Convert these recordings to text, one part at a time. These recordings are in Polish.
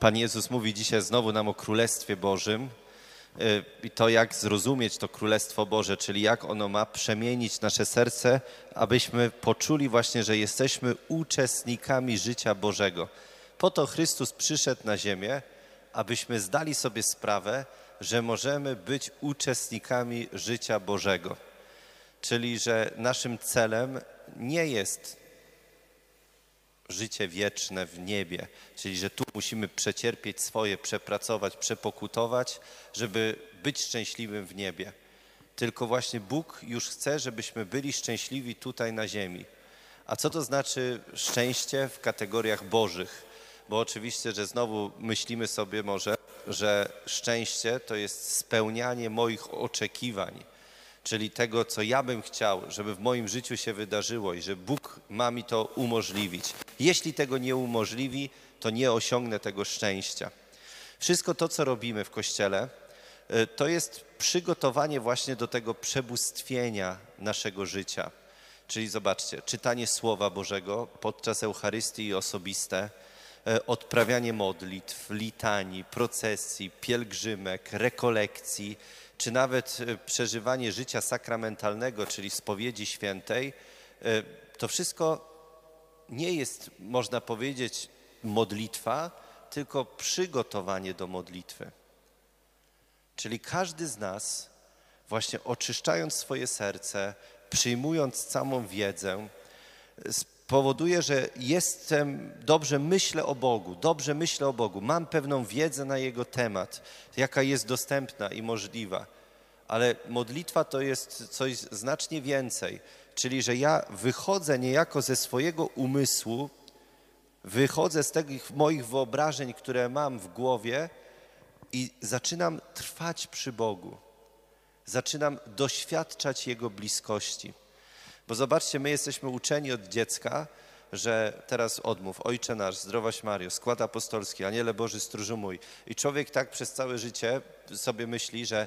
Pan Jezus mówi dzisiaj znowu nam o Królestwie Bożym y, i to, jak zrozumieć to Królestwo Boże, czyli jak ono ma przemienić nasze serce, abyśmy poczuli właśnie, że jesteśmy uczestnikami życia Bożego. Po to Chrystus przyszedł na ziemię, abyśmy zdali sobie sprawę, że możemy być uczestnikami życia Bożego. Czyli, że naszym celem nie jest życie wieczne w niebie, czyli że tu musimy przecierpieć swoje, przepracować, przepokutować, żeby być szczęśliwym w niebie. Tylko właśnie Bóg już chce, żebyśmy byli szczęśliwi tutaj na ziemi. A co to znaczy szczęście w kategoriach bożych? Bo oczywiście, że znowu myślimy sobie może, że szczęście to jest spełnianie moich oczekiwań czyli tego, co ja bym chciał, żeby w moim życiu się wydarzyło i że Bóg ma mi to umożliwić. Jeśli tego nie umożliwi, to nie osiągnę tego szczęścia. Wszystko to, co robimy w Kościele, y, to jest przygotowanie właśnie do tego przebóstwienia naszego życia. Czyli zobaczcie, czytanie Słowa Bożego podczas Eucharystii osobiste, y, odprawianie modlitw, litanii, procesji, pielgrzymek, rekolekcji, czy nawet e, przeżywanie życia sakramentalnego, czyli spowiedzi świętej, e, to wszystko nie jest, można powiedzieć, modlitwa, tylko przygotowanie do modlitwy. Czyli każdy z nas, właśnie oczyszczając swoje serce, przyjmując całą wiedzę, powoduje, że jestem, dobrze myślę o Bogu, dobrze myślę o Bogu, mam pewną wiedzę na Jego temat, jaka jest dostępna i możliwa. Ale modlitwa to jest coś znacznie więcej, czyli że ja wychodzę niejako ze swojego umysłu, wychodzę z tych moich wyobrażeń, które mam w głowie i zaczynam trwać przy Bogu. Zaczynam doświadczać Jego bliskości. Bo zobaczcie, my jesteśmy uczeni od dziecka, że teraz odmów, Ojcze nasz, zdrowaś Mario, skład apostolski, Aniele Boży, stróżu mój. I człowiek tak przez całe życie sobie myśli, że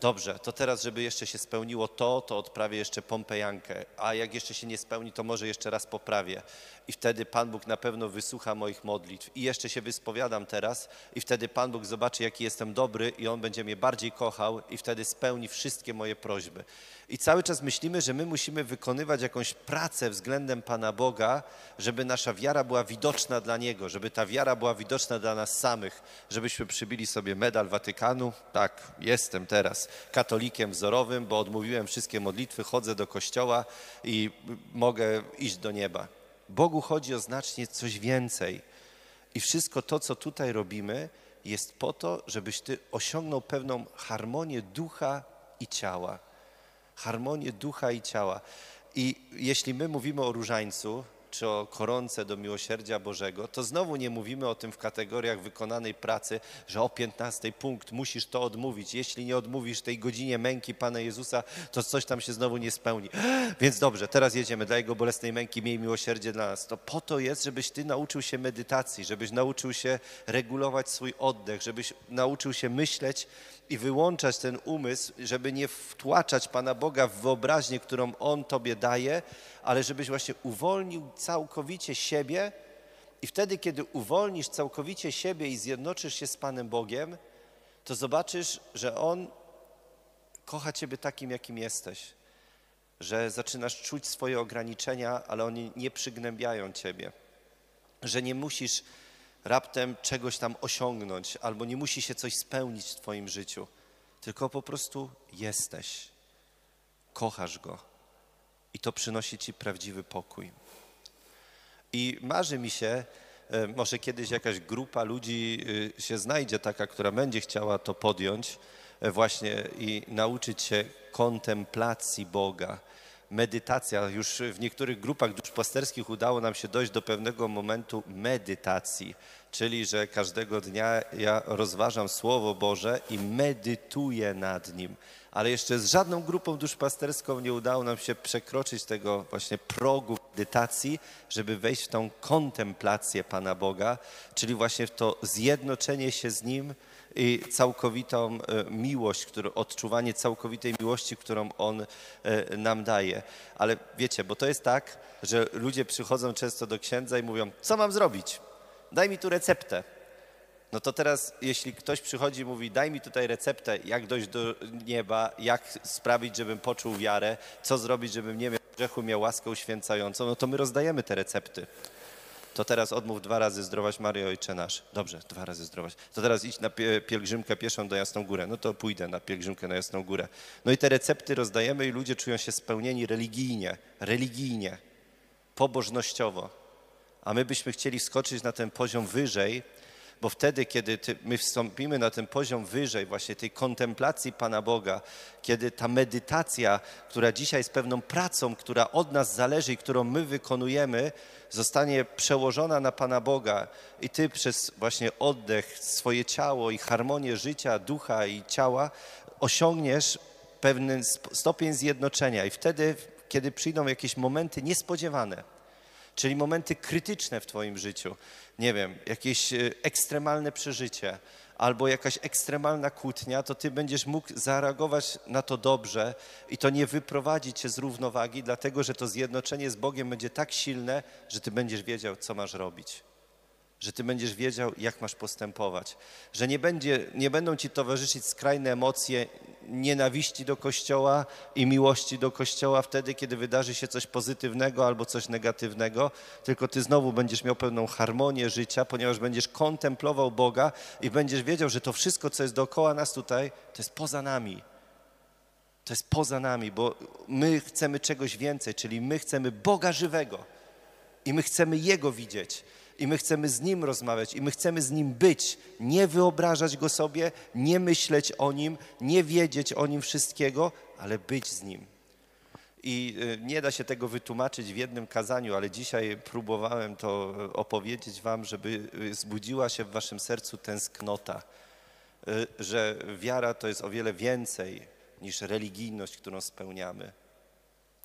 dobrze, to teraz, żeby jeszcze się spełniło to, to odprawię jeszcze Pompejankę, a jak jeszcze się nie spełni, to może jeszcze raz poprawię. I wtedy Pan Bóg na pewno wysłucha moich modlitw. I jeszcze się wyspowiadam teraz i wtedy Pan Bóg zobaczy, jaki jestem dobry i On będzie mnie bardziej kochał i wtedy spełni wszystkie moje prośby. I cały czas myślimy, że my musimy wykonywać jakąś pracę względem Pana Boga, żeby nasza wiara była widoczna dla Niego, żeby ta wiara była widoczna dla nas samych, żebyśmy przybili sobie medal Watykanu. Tak, jestem teraz katolikiem wzorowym, bo odmówiłem wszystkie modlitwy, chodzę do kościoła i mogę iść do nieba. Bogu chodzi o znacznie coś więcej. I wszystko to, co tutaj robimy, jest po to, żebyś ty osiągnął pewną harmonię ducha i ciała harmonię ducha i ciała. I jeśli my mówimy o różańcu, czy o koronce do miłosierdzia Bożego, to znowu nie mówimy o tym w kategoriach wykonanej pracy, że o 15 punkt musisz to odmówić. Jeśli nie odmówisz tej godzinie męki Pana Jezusa, to coś tam się znowu nie spełni. Więc dobrze, teraz jedziemy. Dla Jego bolesnej męki miej miłosierdzie dla nas. To po to jest, żebyś Ty nauczył się medytacji, żebyś nauczył się regulować swój oddech, żebyś nauczył się myśleć i wyłączać ten umysł, żeby nie wtłaczać Pana Boga w wyobraźnię, którą On Tobie daje, ale żebyś właśnie uwolnił całkowicie siebie i wtedy, kiedy uwolnisz całkowicie siebie i zjednoczysz się z Panem Bogiem, to zobaczysz, że On kocha Ciebie takim, jakim jesteś. Że zaczynasz czuć swoje ograniczenia, ale one nie przygnębiają Ciebie. Że nie musisz raptem czegoś tam osiągnąć, albo nie musi się coś spełnić w Twoim życiu, tylko po prostu jesteś. Kochasz Go i to przynosi Ci prawdziwy pokój. I marzy mi się, e, może kiedyś jakaś grupa ludzi e, się znajdzie taka, która będzie chciała to podjąć e, właśnie i nauczyć się kontemplacji Boga, medytacja. Już w niektórych grupach duszpasterskich udało nam się dojść do pewnego momentu medytacji, czyli że każdego dnia ja rozważam Słowo Boże i medytuję nad nim. Ale jeszcze z żadną grupą duszpasterską nie udało nam się przekroczyć tego właśnie progu medytacji, żeby wejść w tą kontemplację Pana Boga, czyli właśnie w to zjednoczenie się z Nim, i całkowitą e, miłość, odczuwanie całkowitej miłości, którą On e, nam daje. Ale wiecie, bo to jest tak, że ludzie przychodzą często do księdza i mówią, co mam zrobić? Daj mi tu receptę. No to teraz, jeśli ktoś przychodzi i mówi, daj mi tutaj receptę, jak dojść do nieba, jak sprawić, żebym poczuł wiarę, co zrobić, żebym nie miał grzechu, miał łaskę uświęcającą, no to my rozdajemy te recepty. To teraz odmów dwa razy zdrowaś Maryjo Ojcze Nasz. Dobrze, dwa razy zdrowaś. To teraz idź na pie- pielgrzymkę pieszą do Jasną Górę. No to pójdę na pielgrzymkę na Jasną Górę. No i te recepty rozdajemy i ludzie czują się spełnieni religijnie, religijnie, pobożnościowo. A my byśmy chcieli wskoczyć na ten poziom wyżej, bo wtedy, kiedy ty, my wstąpimy na ten poziom wyżej, właśnie tej kontemplacji Pana Boga, kiedy ta medytacja, która dzisiaj jest pewną pracą, która od nas zależy i którą my wykonujemy, zostanie przełożona na Pana Boga i Ty przez właśnie oddech, swoje ciało i harmonię życia, ducha i ciała osiągniesz pewien stopień zjednoczenia. I wtedy, kiedy przyjdą jakieś momenty niespodziewane, czyli momenty krytyczne w Twoim życiu, nie wiem, jakieś e, ekstremalne przeżycie albo jakaś ekstremalna kłótnia, to Ty będziesz mógł zareagować na to dobrze i to nie wyprowadzi Cię z równowagi, dlatego że to zjednoczenie z Bogiem będzie tak silne, że Ty będziesz wiedział, co masz robić że ty będziesz wiedział, jak masz postępować, że nie, będzie, nie będą ci towarzyszyć skrajne emocje nienawiści do Kościoła i miłości do Kościoła wtedy, kiedy wydarzy się coś pozytywnego albo coś negatywnego, tylko ty znowu będziesz miał pełną harmonię życia, ponieważ będziesz kontemplował Boga i będziesz wiedział, że to wszystko, co jest dookoła nas tutaj, to jest poza nami. To jest poza nami, bo my chcemy czegoś więcej, czyli my chcemy Boga żywego. I my chcemy Jego widzieć. I my chcemy z Nim rozmawiać. I my chcemy z Nim być. Nie wyobrażać Go sobie, nie myśleć o Nim, nie wiedzieć o Nim wszystkiego, ale być z Nim. I y, nie da się tego wytłumaczyć w jednym kazaniu, ale dzisiaj próbowałem to y, opowiedzieć Wam, żeby y, zbudziła się w Waszym sercu tęsknota, że wiara to jest o wiele więcej niż religijność, którą spełniamy.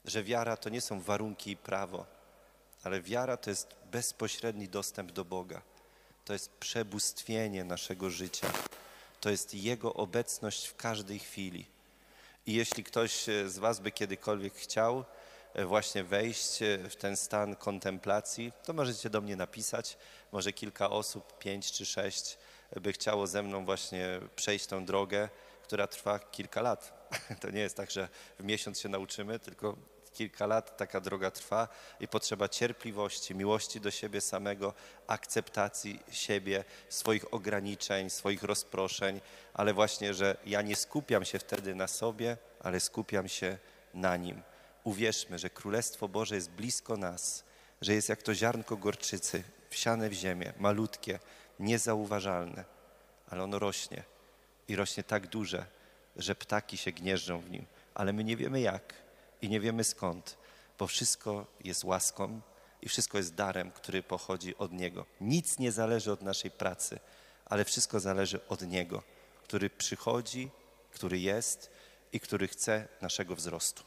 Że wiara to nie są warunki i prawo, ale wiara to jest bezpośredni dostęp do Boga. To jest przebóstwienie naszego życia. To jest Jego obecność w każdej chwili. I jeśli ktoś e, z Was by kiedykolwiek chciał e, właśnie wejść e, w ten stan kontemplacji, to możecie do mnie napisać. Może kilka osób, pięć czy sześć, by chciało ze mną właśnie przejść tą drogę, która trwa kilka lat. To nie jest tak, że w miesiąc się nauczymy, tylko kilka lat taka droga trwa i potrzeba cierpliwości, miłości do siebie samego, akceptacji siebie, swoich ograniczeń, swoich rozproszeń, ale właśnie, że ja nie skupiam się wtedy na sobie, ale skupiam się na Nim. Uwierzmy, że Królestwo Boże jest blisko nas, że jest jak to ziarnko gorczycy, wsiane w ziemię, malutkie, niezauważalne, ale ono rośnie i rośnie tak duże, że ptaki się gnieżdżą w nim, ale my nie wiemy jak i nie wiemy skąd, bo wszystko jest łaską i wszystko jest darem, który pochodzi od Niego. Nic nie zależy od naszej pracy, ale wszystko zależy od Niego, który przychodzi, który jest i który chce naszego wzrostu.